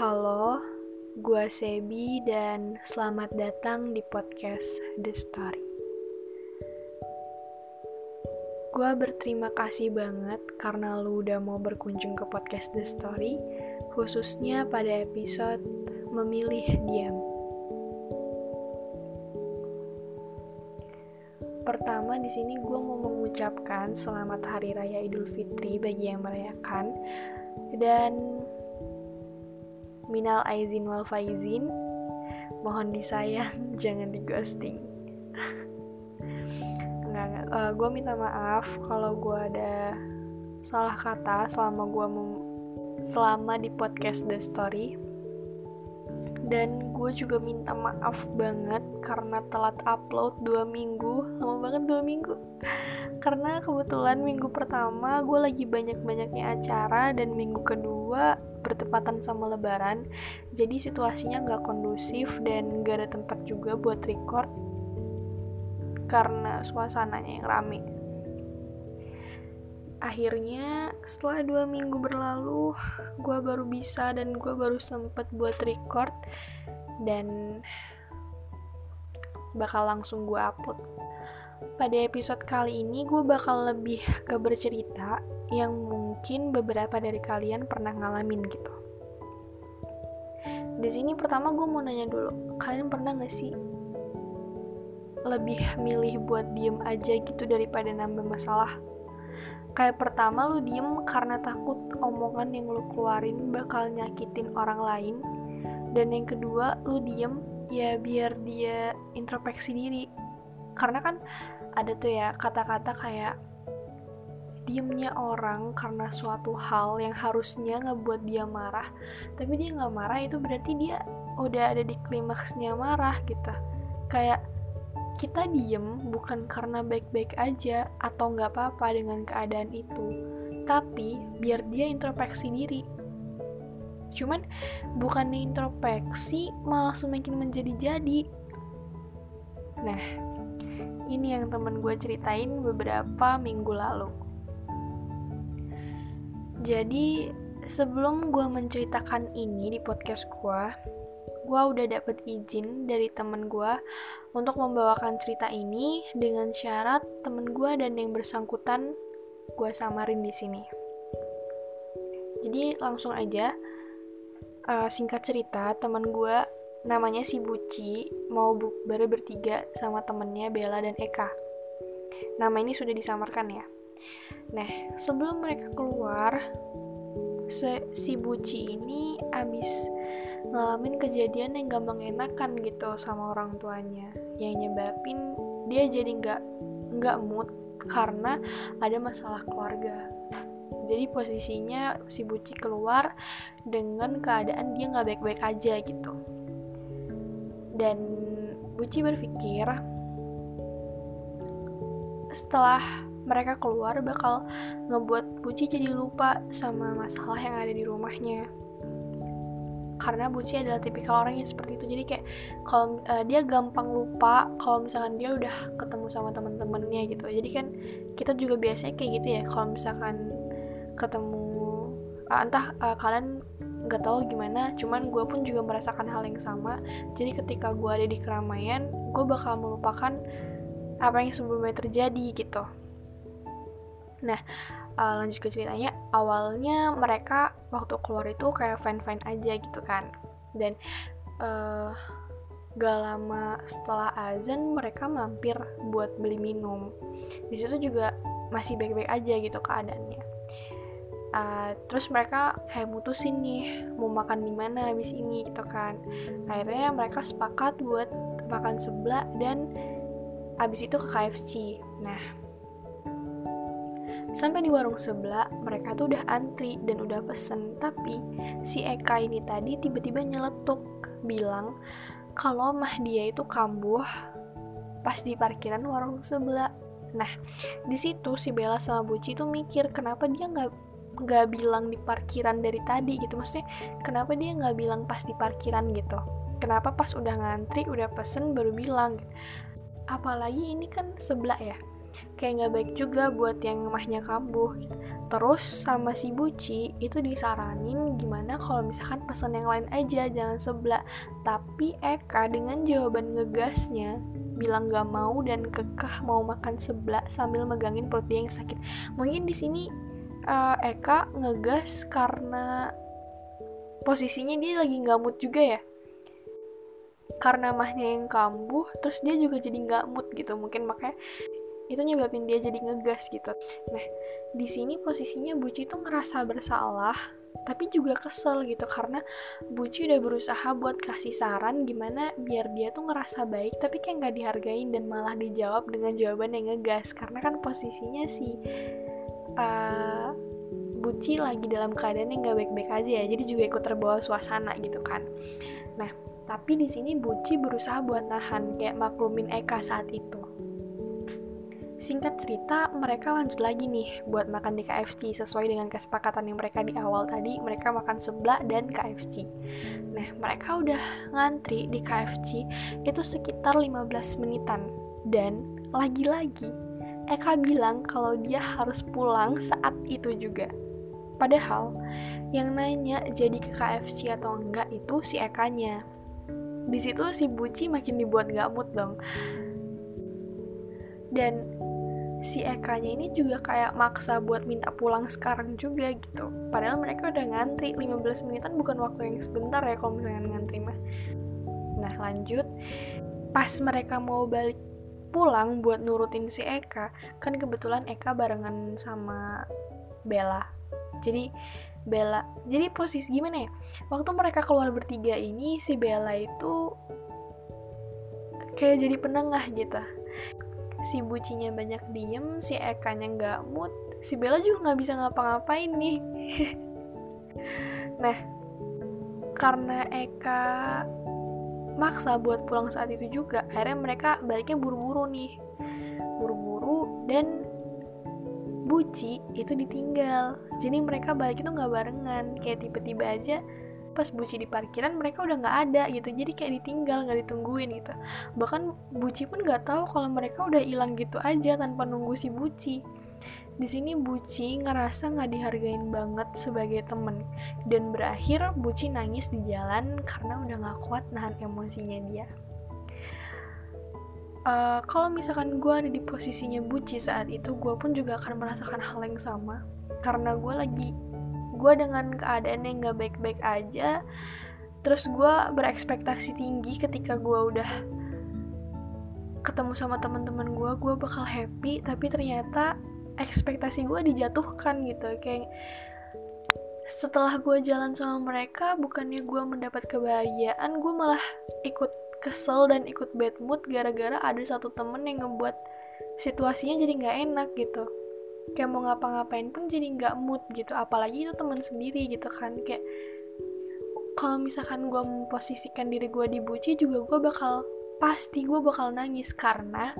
Halo, gue Sebi dan selamat datang di podcast The Story. Gue berterima kasih banget karena lu udah mau berkunjung ke podcast The Story, khususnya pada episode Memilih Diam. Pertama di sini gue mau mengucapkan selamat Hari Raya Idul Fitri bagi yang merayakan dan minal aizin wal faizin. Mohon disayang jangan di ghosting. Nggak nggak uh, gue minta maaf kalau gue ada salah kata selama gue selama di podcast The Story. Dan gue juga minta maaf banget karena telat upload dua minggu. Lama banget dua minggu. Karena kebetulan minggu pertama gue lagi banyak-banyaknya acara dan minggu kedua bertepatan sama lebaran. Jadi situasinya nggak kondusif dan gak ada tempat juga buat record karena suasananya yang rame. Akhirnya setelah dua minggu berlalu gue baru bisa dan gue baru sempet buat record dan bakal langsung gue upload. Pada episode kali ini gue bakal lebih ke bercerita yang mungkin beberapa dari kalian pernah ngalamin gitu. Di sini pertama gue mau nanya dulu, kalian pernah gak sih lebih milih buat diem aja gitu daripada nambah masalah? Kayak pertama lu diem karena takut omongan yang lu keluarin bakal nyakitin orang lain. Dan yang kedua, lu diem ya biar dia introspeksi diri. Karena kan ada tuh ya kata-kata kayak diemnya orang karena suatu hal yang harusnya ngebuat dia marah tapi dia nggak marah itu berarti dia udah ada di klimaksnya marah gitu. Kayak kita diem bukan karena baik-baik aja atau nggak apa-apa dengan keadaan itu tapi biar dia introspeksi diri. Cuman bukannya introspeksi malah semakin menjadi-jadi. Nah ini yang temen gue ceritain beberapa minggu lalu jadi sebelum gue menceritakan ini di podcast gue, gue udah dapet izin dari temen gue untuk membawakan cerita ini dengan syarat temen gue dan yang bersangkutan gue samarin di sini. Jadi langsung aja, uh, singkat cerita temen gue namanya si Buci mau bukber bertiga sama temennya Bella dan Eka. Nama ini sudah disamarkan ya. Nah, sebelum mereka keluar, si Buci ini abis ngalamin kejadian yang gak mengenakan gitu sama orang tuanya. Yang nyebabin dia jadi nggak nggak mood karena ada masalah keluarga. Jadi posisinya si Buci keluar dengan keadaan dia nggak baik-baik aja gitu. Dan Buci berpikir setelah mereka keluar bakal ngebuat Buci jadi lupa sama masalah yang ada di rumahnya. Karena Buci adalah tipikal orang yang seperti itu. Jadi kayak kalau uh, dia gampang lupa kalau misalkan dia udah ketemu sama teman-temannya gitu. Jadi kan kita juga biasanya kayak gitu ya kalau misalkan ketemu uh, entah uh, kalian nggak tahu gimana cuman gue pun juga merasakan hal yang sama. Jadi ketika gue ada di keramaian gue bakal melupakan apa yang sebelumnya terjadi gitu Nah, uh, lanjut ke ceritanya, awalnya mereka waktu keluar itu kayak fine-fine aja gitu kan. Dan uh, gak lama setelah azan mereka mampir buat beli minum. Di situ juga masih baik-baik aja gitu keadaannya. Uh, terus mereka kayak mutusin nih mau makan di mana habis ini gitu kan. Akhirnya mereka sepakat buat makan sebelah dan habis itu ke KFC. Nah, Sampai di warung sebelah, mereka tuh udah antri dan udah pesen. Tapi si Eka ini tadi tiba-tiba nyeletuk, bilang kalau mah dia itu kambuh pas di parkiran warung sebelah. Nah, di situ si Bella sama Buci tuh mikir kenapa dia nggak nggak bilang di parkiran dari tadi gitu. Maksudnya kenapa dia nggak bilang pas di parkiran gitu? Kenapa pas udah ngantri, udah pesen baru bilang? Apalagi ini kan sebelah ya kayak nggak baik juga buat yang mahnya kambuh. Terus sama si Buci itu disaranin gimana kalau misalkan pesan yang lain aja jangan sebelah. Tapi Eka dengan jawaban ngegasnya bilang gak mau dan kekeh mau makan sebelah sambil megangin perut yang sakit. Mungkin di sini uh, Eka ngegas karena posisinya dia lagi nggak mood juga ya? Karena mahnya yang kambuh terus dia juga jadi nggak mood gitu. Mungkin makanya itu nyebabin dia jadi ngegas gitu nah di sini posisinya Buci tuh ngerasa bersalah tapi juga kesel gitu karena Buci udah berusaha buat kasih saran gimana biar dia tuh ngerasa baik tapi kayak nggak dihargain dan malah dijawab dengan jawaban yang ngegas karena kan posisinya si uh, Buci lagi dalam keadaan yang gak baik-baik aja ya, jadi juga ikut terbawa suasana gitu kan. Nah, tapi di sini Buci berusaha buat nahan, kayak maklumin Eka saat itu. Singkat cerita, mereka lanjut lagi nih buat makan di KFC sesuai dengan kesepakatan yang mereka di awal tadi, mereka makan sebelah dan KFC. Nah, mereka udah ngantri di KFC itu sekitar 15 menitan. Dan lagi-lagi, Eka bilang kalau dia harus pulang saat itu juga. Padahal yang nanya jadi ke KFC atau enggak itu si Ekanya. Di situ si Buci makin dibuat gak mood dong. Dan si Ekanya ini juga kayak maksa buat minta pulang sekarang juga gitu. Padahal mereka udah ngantri 15 menitan bukan waktu yang sebentar ya kalau misalnya ngantri mah. Nah lanjut, pas mereka mau balik pulang buat nurutin si Eka, kan kebetulan Eka barengan sama Bella jadi Bella jadi posisi gimana ya waktu mereka keluar bertiga ini si Bella itu kayak jadi penengah gitu si bucinya banyak diem si Eka nya nggak mood si Bella juga nggak bisa ngapa-ngapain nih. Nah karena Eka maksa buat pulang saat itu juga akhirnya mereka baliknya buru-buru nih. Buru-buru dan Buci itu ditinggal. Jadi mereka balik itu nggak barengan kayak tiba-tiba aja pas Buci di parkiran mereka udah nggak ada gitu. Jadi kayak ditinggal nggak ditungguin gitu. Bahkan Buci pun nggak tahu kalau mereka udah hilang gitu aja tanpa nunggu si Buci. Di sini Buci ngerasa nggak dihargain banget sebagai temen. Dan berakhir Buci nangis di jalan karena udah nggak kuat nahan emosinya dia. Uh, kalau misalkan gue ada di posisinya Buci saat itu gue pun juga akan merasakan hal yang sama. Karena gue lagi gue dengan keadaan yang gak baik-baik aja terus gue berekspektasi tinggi ketika gue udah ketemu sama teman-teman gue gue bakal happy tapi ternyata ekspektasi gue dijatuhkan gitu. Kayak setelah gue jalan sama mereka bukannya gue mendapat kebahagiaan gue malah ikut kesel dan ikut bad mood gara-gara ada satu temen yang ngebuat situasinya jadi nggak enak gitu kayak mau ngapa-ngapain pun jadi nggak mood gitu. Apalagi itu teman sendiri gitu kan. Kayak kalau misalkan gue memposisikan diri gue di buci juga gue bakal pasti gue bakal nangis karena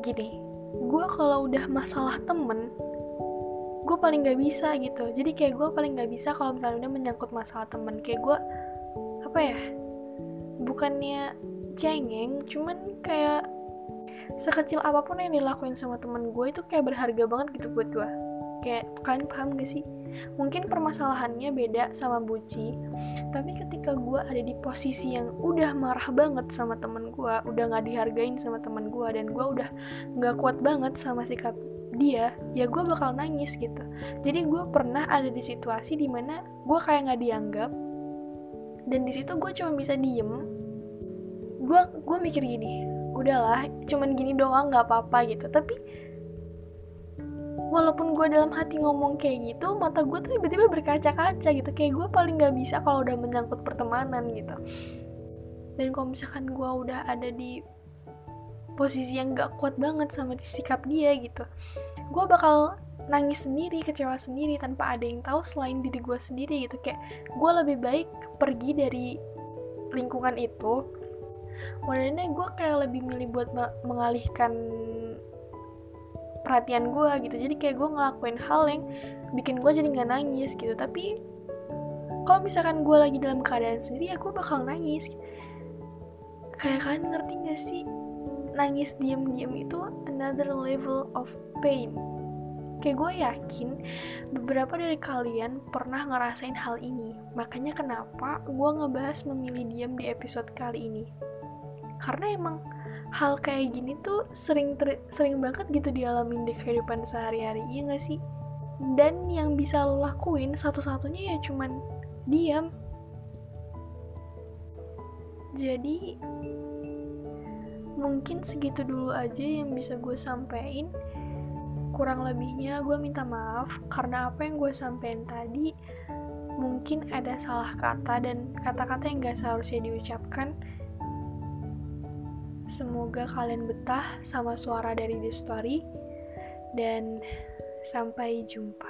gini gue kalau udah masalah temen gue paling gak bisa gitu. Jadi kayak gue paling gak bisa kalau misalnya menyangkut masalah temen. Kayak gue apa ya bukannya cengeng cuman kayak sekecil apa pun yang dilakuin sama temen gue itu kayak berharga banget gitu buat gue. Kayak kalian paham gak sih? Mungkin permasalahannya beda sama Buci tapi ketika gue ada di posisi yang udah marah banget sama temen gue udah gak dihargain sama temen gue dan gue udah gak kuat banget sama sikap dia ya gue bakal nangis gitu. Jadi gue pernah ada di situasi di mana gue kayak gak dianggap dan di situ gue cuma bisa diem. Gue gue mikir gini udahlah cuman gini doang nggak apa-apa gitu. Tapi walaupun gue dalam hati ngomong kayak gitu mata gue tuh tiba-tiba berkaca-kaca gitu. Kayak gue paling nggak bisa kalau udah menyangkut pertemanan gitu. Dan kalau misalkan gue udah ada di posisi yang gak kuat banget sama sikap dia gitu gue bakal nangis sendiri kecewa sendiri tanpa ada yang tahu selain diri gue sendiri gitu. Kayak gue lebih baik pergi dari lingkungan itu modalnya gue kayak lebih milih buat mengalihkan perhatian gue gitu. Jadi kayak gue ngelakuin hal yang bikin gue jadi nggak nangis gitu. Tapi kalau misalkan gue lagi dalam keadaan sendiri ya gue bakal nangis. Kayak kalian ngerti gak sih? Nangis diem-diem itu another level of pain. Kayak gue yakin beberapa dari kalian pernah ngerasain hal ini. Makanya kenapa gue ngebahas memilih diam di episode kali ini karena emang hal kayak gini tuh sering sering banget gitu dialamin di kehidupan sehari-hari iya gak sih? Dan yang bisa lo lakuin satu-satunya ya cuman diam. Jadi mungkin segitu dulu aja yang bisa gue sampein. Kurang lebihnya gue minta maaf karena apa yang gue sampein tadi mungkin ada salah kata dan kata-kata yang gak seharusnya diucapkan semoga kalian betah sama suara dari The Story dan sampai jumpa